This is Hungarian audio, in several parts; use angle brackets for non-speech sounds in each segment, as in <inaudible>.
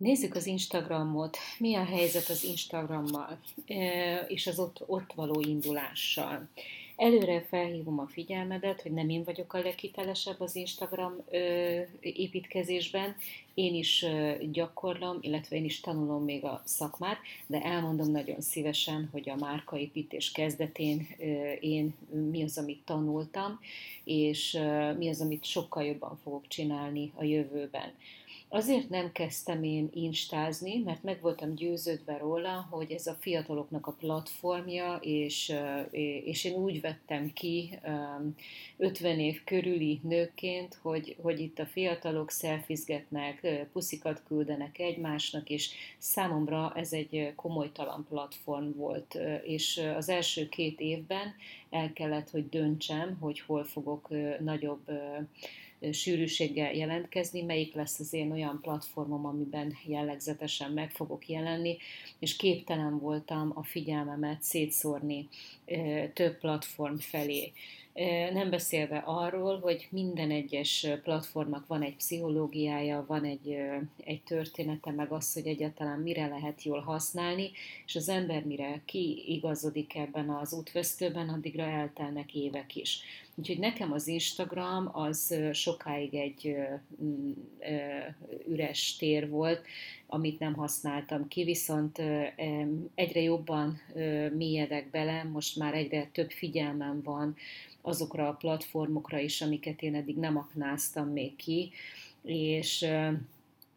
Nézzük az Instagramot. Mi a helyzet az Instagrammal és az ott, ott való indulással? Előre felhívom a figyelmedet, hogy nem én vagyok a leghitelesebb az Instagram építkezésben, én is gyakorlom, illetve én is tanulom még a szakmát, de elmondom nagyon szívesen, hogy a márkaépítés kezdetén én mi az, amit tanultam, és mi az, amit sokkal jobban fogok csinálni a jövőben. Azért nem kezdtem én instázni, mert meg voltam győződve róla, hogy ez a fiataloknak a platformja, és, és én úgy vettem ki 50 év körüli nőként, hogy, hogy itt a fiatalok szelfizgetnek, puszikat küldenek egymásnak, és számomra ez egy komolytalan platform volt. És az első két évben el kellett, hogy döntsem, hogy hol fogok nagyobb sűrűséggel jelentkezni, melyik lesz az én olyan platformom, amiben jellegzetesen meg fogok jelenni, és képtelen voltam a figyelmemet szétszórni több platform felé. Nem beszélve arról, hogy minden egyes platformnak van egy pszichológiája, van egy, egy története, meg az, hogy egyáltalán mire lehet jól használni, és az ember mire kiigazodik ebben az útvesztőben, addigra eltelnek évek is. Úgyhogy nekem az Instagram az sokáig egy üres tér volt, amit nem használtam ki, viszont egyre jobban mélyedek bele, most már egyre több figyelmem van azokra a platformokra is, amiket én eddig nem aknáztam még ki, és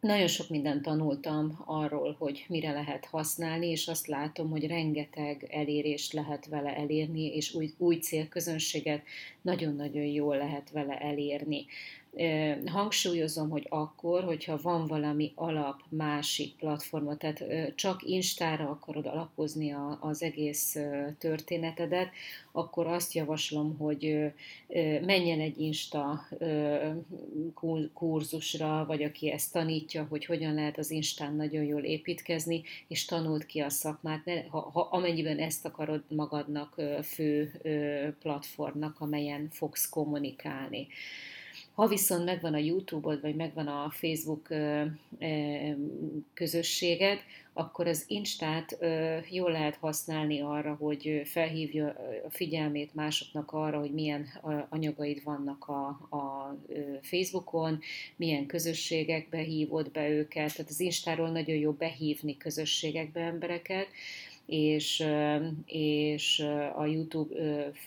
nagyon sok mindent tanultam arról, hogy mire lehet használni, és azt látom, hogy rengeteg elérést lehet vele elérni, és új, új célközönséget nagyon-nagyon jól lehet vele elérni. Hangsúlyozom, hogy akkor, hogyha van valami alap másik platforma, tehát csak Instára akarod alapozni az egész történetedet, akkor azt javaslom, hogy menjen egy Insta kurzusra, vagy aki ezt tanítja, hogy hogyan lehet az Instán nagyon jól építkezni, és tanult ki a szakmát, ha, ha, amennyiben ezt akarod magadnak fő platformnak, amelyen fogsz kommunikálni. Ha viszont megvan a YouTube-od, vagy megvan a Facebook közösséged, akkor az Instát jól lehet használni arra, hogy felhívja a figyelmét másoknak arra, hogy milyen anyagaid vannak a, a Facebookon, milyen közösségekbe hívod be őket. Tehát az Instáról nagyon jó behívni közösségekbe embereket, és, és a YouTube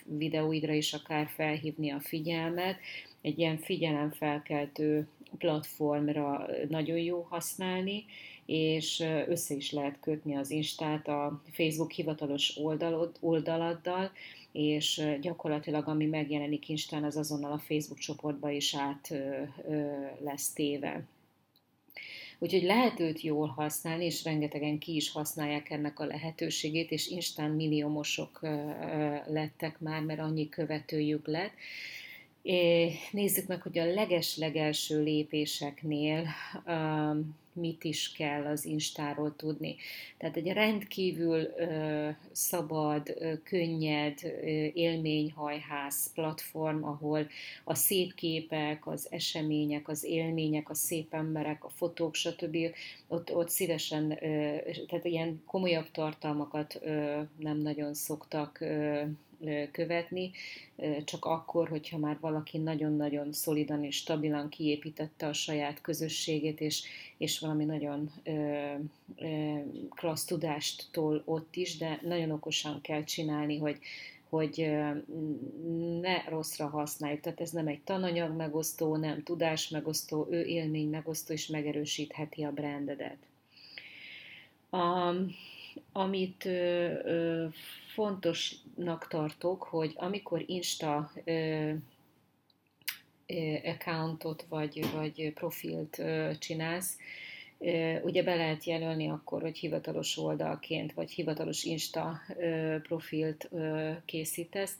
videóidra is akár felhívni a figyelmet, egy ilyen figyelemfelkeltő platformra nagyon jó használni, és össze is lehet kötni az Instát a Facebook hivatalos oldalod, oldaladdal, és gyakorlatilag ami megjelenik Instán, az azonnal a Facebook csoportba is át lesz téve. Úgyhogy lehet őt jól használni, és rengetegen ki is használják ennek a lehetőségét, és Instán milliómosok lettek már, mert annyi követőjük lett, Nézzük meg, hogy a leges-legelső lépéseknél um, mit is kell az Instáról tudni. Tehát egy rendkívül szabad, könnyed uh, élményhajház platform, ahol a szép képek, az események, az élmények, a szép emberek, a fotók, stb. Ott, ott szívesen, tehát ilyen komolyabb tartalmakat nem nagyon szoktak követni, csak akkor, hogyha már valaki nagyon-nagyon szolidan és stabilan kiépítette a saját közösségét, és, és valami nagyon klassz tudástól ott is, de nagyon okosan kell csinálni, hogy, hogy ne rosszra használjuk. Tehát ez nem egy tananyag megosztó, nem tudás megosztó, ő élmény megosztó, és megerősítheti a brandedet. Um, amit ö, ö, fontosnak tartok, hogy amikor Insta ö, accountot vagy, vagy profilt csinálsz, ugye be lehet jelölni akkor, hogy hivatalos oldalként vagy hivatalos Insta profilt készítesz,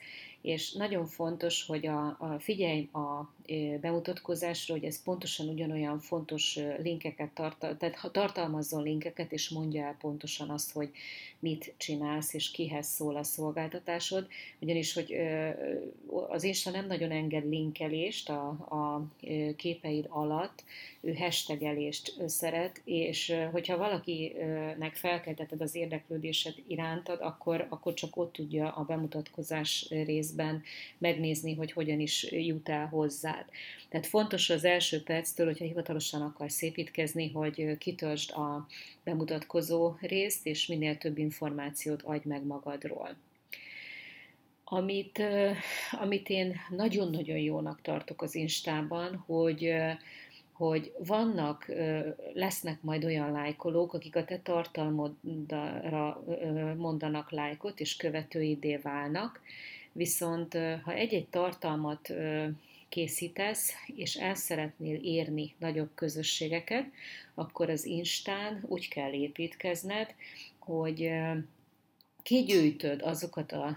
és nagyon fontos, hogy a, a figyelj a bemutatkozásra, hogy ez pontosan ugyanolyan fontos linkeket tartal, tehát tartalmazzon linkeket, és mondja el pontosan azt, hogy mit csinálsz, és kihez szól a szolgáltatásod, ugyanis, hogy az Insta nem nagyon enged linkelést a, a képeid alatt, ő hashtagelést szeret, és hogyha valakinek felkelteted az érdeklődésed irántad, akkor, akkor csak ott tudja a bemutatkozás részben megnézni, hogy hogyan is jut el hozzád. Tehát fontos az első perctől, hogyha hivatalosan akarsz építkezni, hogy kitöltsd a bemutatkozó részt, és minél több információt adj meg magadról. Amit, amit én nagyon-nagyon jónak tartok az Instában, hogy hogy vannak, lesznek majd olyan lájkolók, akik a te tartalmodra mondanak lájkot, és követőidé válnak, viszont ha egy-egy tartalmat készítesz, és el szeretnél érni nagyobb közösségeket, akkor az Instán úgy kell építkezned, hogy kigyűjtöd azokat a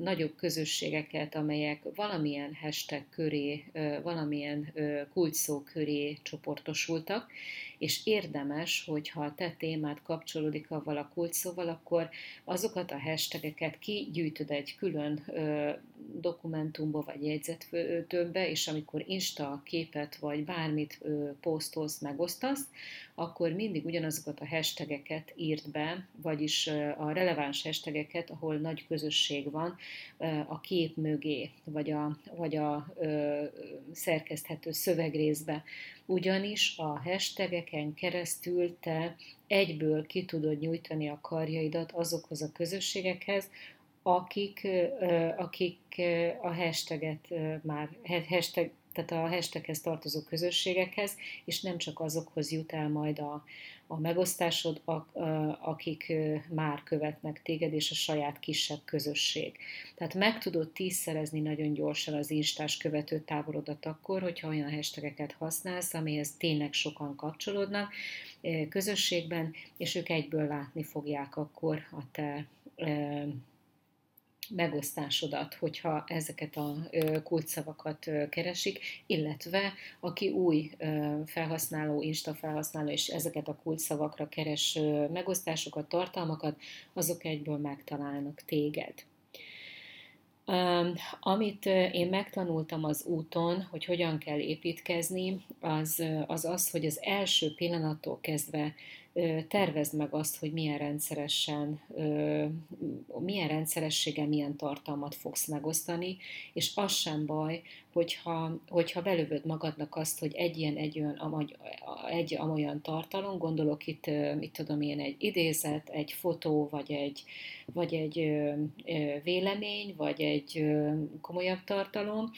nagyobb közösségeket, amelyek valamilyen hashtag köré, valamilyen ö, kulcsszó köré csoportosultak, és érdemes, hogyha a te témát kapcsolódik avval a kulcsszóval, akkor azokat a hashtageket kigyűjtöd egy külön ö, dokumentumba vagy jegyzettömbbe, és amikor Insta képet vagy bármit ö, posztolsz, megosztasz, akkor mindig ugyanazokat a hashtageket írt be, vagyis a releváns hashtageket, ahol nagy közösség van a kép mögé, vagy a, vagy a ö, szerkeszthető szövegrészbe. Ugyanis a hashtageken keresztül te egyből ki tudod nyújtani a karjaidat azokhoz a közösségekhez, akik, akik a hashtaget már, hashtag, tehát a hashtaghez tartozó közösségekhez, és nem csak azokhoz jut el majd a, a megosztásod, a, akik már követnek téged, és a saját kisebb közösség. Tehát meg tudod tízszerezni nagyon gyorsan az instás követő táborodat akkor, hogyha olyan hashtageket használsz, amihez tényleg sokan kapcsolódnak közösségben, és ők egyből látni fogják akkor a te megosztásodat, hogyha ezeket a kulcsszavakat keresik, illetve aki új felhasználó, Insta felhasználó, és ezeket a kulcsszavakra keres megosztásokat, tartalmakat, azok egyből megtalálnak téged. Amit én megtanultam az úton, hogy hogyan kell építkezni, az az, az hogy az első pillanattól kezdve tervezd meg azt, hogy milyen rendszeresen, milyen rendszerességgel, milyen tartalmat fogsz megosztani, és az sem baj, hogyha, hogyha belövöd magadnak azt, hogy egy ilyen, egy olyan, egy amolyan tartalom, gondolok itt, mit tudom én, egy idézet, egy fotó, vagy egy, vagy egy vélemény, vagy egy komolyabb tartalom,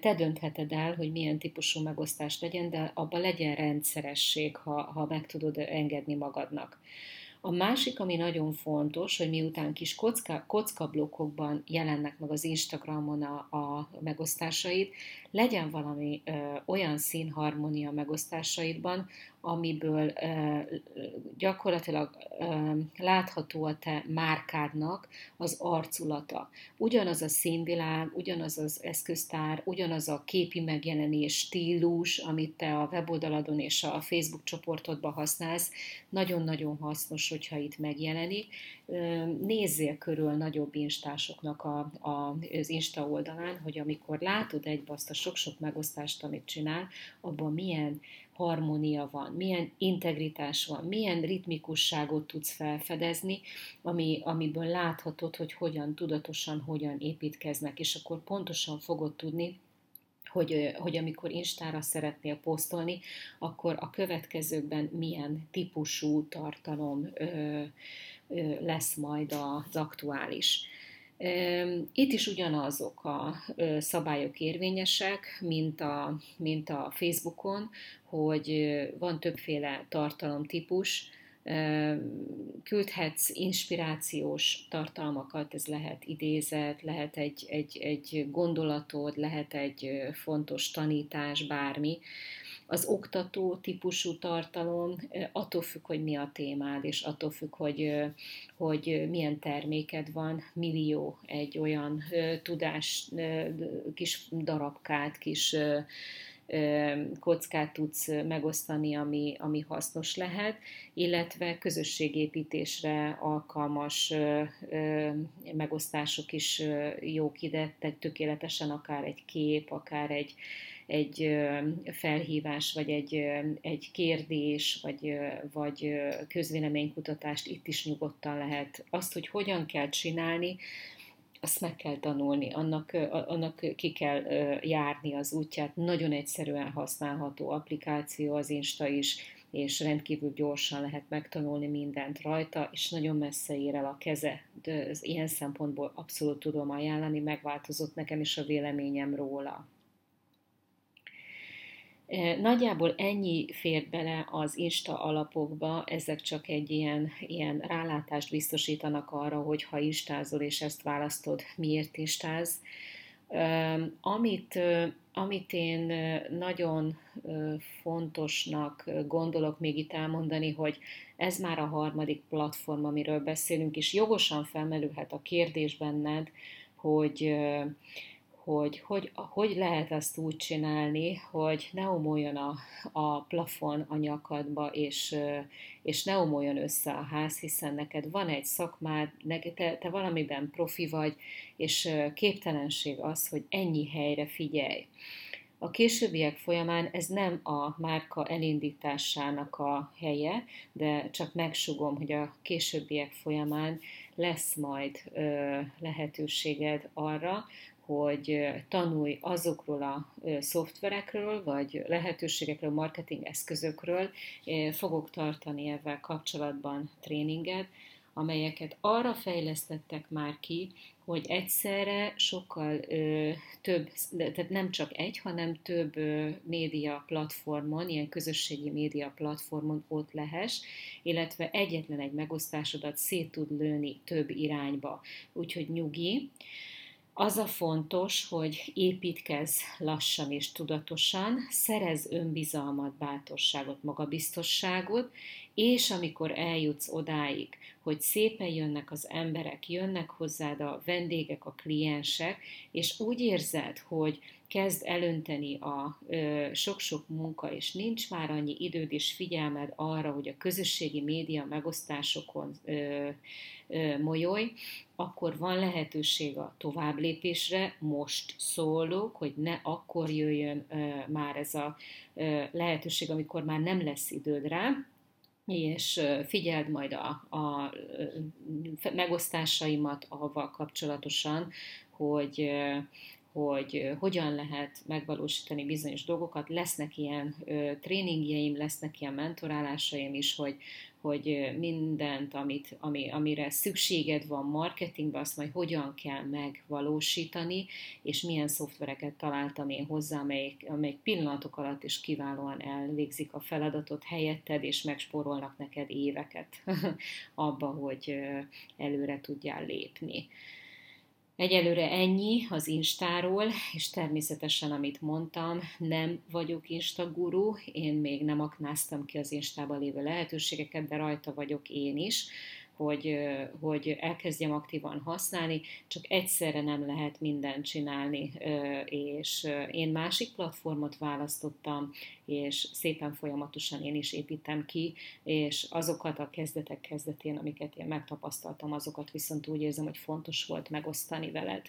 te döntheted el, hogy milyen típusú megosztás legyen, de abban legyen rendszeresség, ha, ha meg tudod engedni magadnak. A másik, ami nagyon fontos, hogy miután kis kocka, kockablokkokban jelennek meg az Instagramon a, a megosztásaid, legyen valami ö, olyan színharmónia megosztásaidban, amiből gyakorlatilag látható a te márkádnak az arculata. Ugyanaz a színvilág, ugyanaz az eszköztár, ugyanaz a képi megjelenés stílus, amit te a weboldaladon és a Facebook csoportodban használsz, nagyon-nagyon hasznos, hogyha itt megjelenik. Nézzél körül nagyobb instásoknak a, a, az Insta oldalán, hogy amikor látod egybe azt a sok-sok megosztást, amit csinál, abban milyen harmónia van, milyen integritás van, milyen ritmikusságot tudsz felfedezni, ami, amiből láthatod, hogy hogyan tudatosan, hogyan építkeznek, és akkor pontosan fogod tudni, hogy, hogy amikor Instára szeretnél posztolni, akkor a következőkben milyen típusú tartalom ö, ö, lesz majd az aktuális. Itt is ugyanazok a szabályok érvényesek, mint a, mint a Facebookon, hogy van többféle tartalomtípus, küldhetsz inspirációs tartalmakat, ez lehet idézet, lehet egy, egy, egy gondolatod, lehet egy fontos tanítás, bármi, Az oktató típusú tartalom attól függ, hogy mi a témád, és attól függ, hogy, hogy milyen terméked van, millió egy olyan tudás, kis darabkát, kis kockát tudsz megosztani, ami, ami hasznos lehet, illetve közösségépítésre alkalmas megosztások is jók ide, tehát tökéletesen akár egy kép, akár egy, egy felhívás, vagy egy, egy kérdés, vagy, vagy közvéleménykutatást itt is nyugodtan lehet. Azt, hogy hogyan kell csinálni, azt meg kell tanulni, annak, annak ki kell járni az útját. Nagyon egyszerűen használható applikáció az Insta is, és rendkívül gyorsan lehet megtanulni mindent rajta, és nagyon messze ér el a keze. De ilyen szempontból abszolút tudom ajánlani, megváltozott nekem is a véleményem róla. Nagyjából ennyi fért bele az Insta alapokba, ezek csak egy ilyen, ilyen rálátást biztosítanak arra, hogy ha istázol és ezt választod, miért istáz. Amit, amit én nagyon fontosnak gondolok még itt elmondani, hogy ez már a harmadik platform, amiről beszélünk, és jogosan felmerülhet a kérdés benned, hogy hogy, hogy hogy lehet ezt úgy csinálni, hogy ne omoljon a, a plafon a nyakadba, és, és ne omoljon össze a ház, hiszen neked van egy szakmád, te, te valamiben profi vagy, és képtelenség az, hogy ennyi helyre figyelj. A későbbiek folyamán ez nem a márka elindításának a helye, de csak megsugom, hogy a későbbiek folyamán lesz majd ö, lehetőséged arra, hogy tanulj azokról a szoftverekről, vagy lehetőségekről, marketing eszközökről. Fogok tartani ezzel kapcsolatban tréninget, amelyeket arra fejlesztettek már ki, hogy egyszerre sokkal ö, több, tehát nem csak egy, hanem több ö, média platformon, ilyen közösségi média platformon ott lehess, illetve egyetlen egy megosztásodat szét tud lőni több irányba. Úgyhogy nyugi. Az a fontos, hogy építkez lassan és tudatosan, szerez önbizalmat, bátorságot, magabiztosságot, és amikor eljutsz odáig, hogy szépen jönnek az emberek, jönnek hozzád a vendégek, a kliensek, és úgy érzed, hogy kezd elönteni a sok-sok munka, és nincs már annyi időd és figyelmed arra, hogy a közösségi média megosztásokon ö, ö, molyolj, akkor van lehetőség a tovább lépésre. Most szólok, hogy ne akkor jöjjön ö, már ez a ö, lehetőség, amikor már nem lesz időd rá, és figyeld majd a, a megosztásaimat avval kapcsolatosan, hogy hogy hogyan lehet megvalósítani bizonyos dolgokat. Lesznek ilyen tréningjeim, lesznek ilyen mentorálásaim is, hogy, hogy mindent, amit, ami, amire szükséged van marketingben, azt majd hogyan kell megvalósítani, és milyen szoftvereket találtam én hozzá, amelyik, amelyik pillanatok alatt is kiválóan elvégzik a feladatot helyetted, és megspórolnak neked éveket <laughs> abba, hogy előre tudjál lépni. Egyelőre ennyi az Instáról, és természetesen, amit mondtam, nem vagyok Instaguru, én még nem aknáztam ki az Instában lévő lehetőségeket, de rajta vagyok én is hogy, hogy elkezdjem aktívan használni, csak egyszerre nem lehet mindent csinálni, és én másik platformot választottam, és szépen folyamatosan én is építem ki, és azokat a kezdetek kezdetén, amiket én megtapasztaltam, azokat viszont úgy érzem, hogy fontos volt megosztani veled.